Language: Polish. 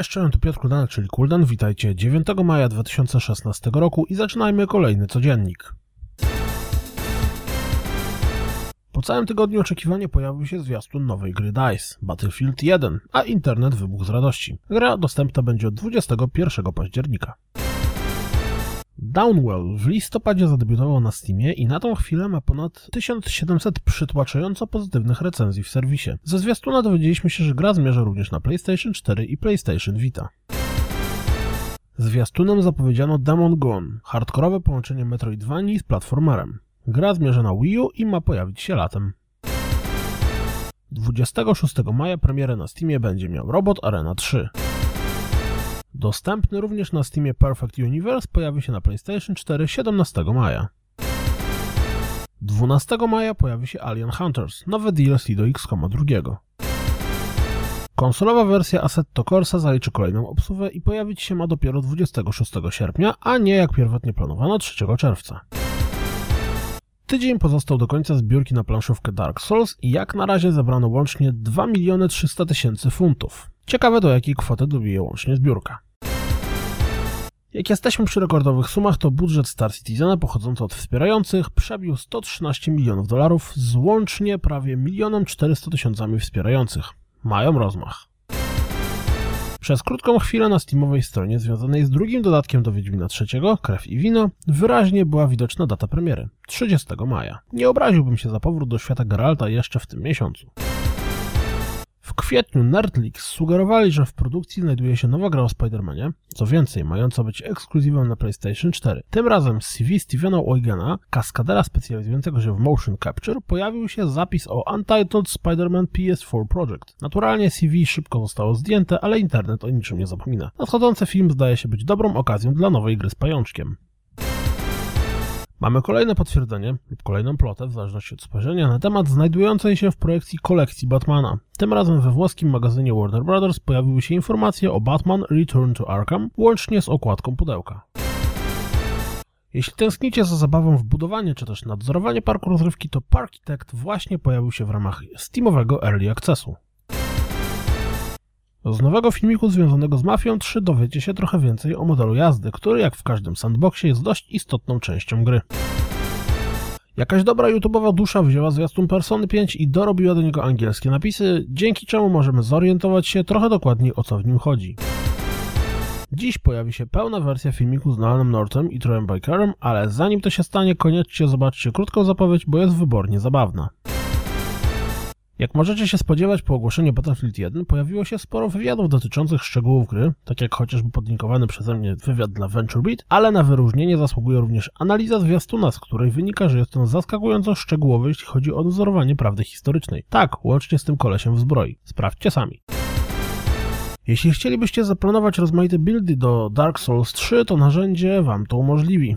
Cześć, cześć, tu Piotr Kuldanek, czyli Kuldan. Witajcie 9 maja 2016 roku i zaczynajmy kolejny codziennik. Po całym tygodniu oczekiwania pojawił się zwiastun nowej gry DICE, Battlefield 1, a internet wybuchł z radości. Gra dostępna będzie od 21 października. Downwell w listopadzie zadebiutował na Steamie i na tą chwilę ma ponad 1700 przytłaczająco pozytywnych recenzji w serwisie. Ze zwiastuna dowiedzieliśmy się, że gra zmierza również na PlayStation 4 i PlayStation Vita. Zwiastunem zapowiedziano Demon Gone, hardkorowe połączenie Metroidvanii z platformerem. Gra zmierza na Wii U i ma pojawić się latem. 26 maja premierę na Steamie będzie miał Robot Arena 3. Dostępny również na Steamie Perfect Universe pojawi się na PlayStation 4 17 maja. 12 maja pojawi się Alien Hunters, nowe DLC do XCOM 2. Konsolowa wersja Assetto Corsa zaliczy kolejną obsługę i pojawić się ma dopiero 26 sierpnia, a nie jak pierwotnie planowano 3 czerwca. Tydzień pozostał do końca zbiórki na planszówkę Dark Souls i jak na razie zebrano łącznie 2 miliony 300 tysięcy funtów. Ciekawe do jakiej kwoty dobije łącznie zbiórka. Jak jesteśmy przy rekordowych sumach, to budżet Star Citizena pochodzący od wspierających przebił 113 milionów dolarów z łącznie prawie 1 400 tysiącami wspierających. Mają rozmach. Przez krótką chwilę na Steamowej stronie związanej z drugim dodatkiem do Wiedźmina III, Krew i Wino, wyraźnie była widoczna data premiery 30 maja. Nie obraziłbym się za powrót do świata Geralta jeszcze w tym miesiącu. Kwietniu Nerdleaks sugerowali, że w produkcji znajduje się nowa gra o Spider-Manie, co więcej, mająca być ekskluzywem na PlayStation 4. Tym razem z CV Stevena Oigena, kaskadera specjalizującego się w motion capture, pojawił się zapis o Untitled Spider-Man PS4 Project. Naturalnie CV szybko zostało zdjęte, ale internet o niczym nie zapomina. Nadchodzący film zdaje się być dobrą okazją dla nowej gry z pajączkiem. Mamy kolejne potwierdzenie lub kolejną plotę, w zależności od spojrzenia, na temat znajdującej się w projekcji kolekcji Batmana. Tym razem we włoskim magazynie Warner Bros. pojawiły się informacje o Batman Return to Arkham, łącznie z okładką pudełka. Jeśli tęsknicie za zabawą w budowanie czy też nadzorowanie parku rozrywki, to Parkitect właśnie pojawił się w ramach Steamowego Early Accessu. Z nowego filmiku związanego z Mafią 3 dowiecie się trochę więcej o modelu jazdy, który jak w każdym sandboxie jest dość istotną częścią gry. Jakaś dobra YouTubeowa dusza wzięła zwiastun Persony 5 i dorobiła do niego angielskie napisy, dzięki czemu możemy zorientować się trochę dokładniej o co w nim chodzi. Dziś pojawi się pełna wersja filmiku z Nolanem Northem i Troyem Bikerem, ale zanim to się stanie, koniecznie zobaczcie krótką zapowiedź, bo jest wybornie zabawna. Jak możecie się spodziewać, po ogłoszeniu Battlefield 1 pojawiło się sporo wywiadów dotyczących szczegółów gry, tak jak chociażby podlinkowany przeze mnie wywiad dla VentureBeat, ale na wyróżnienie zasługuje również analiza zwiastuna, z której wynika, że jest on zaskakująco szczegółowy, jeśli chodzi o dozorowanie prawdy historycznej. Tak, łącznie z tym kolesiem w zbroi. Sprawdźcie sami. Jeśli chcielibyście zaplanować rozmaite buildy do Dark Souls 3, to narzędzie Wam to umożliwi.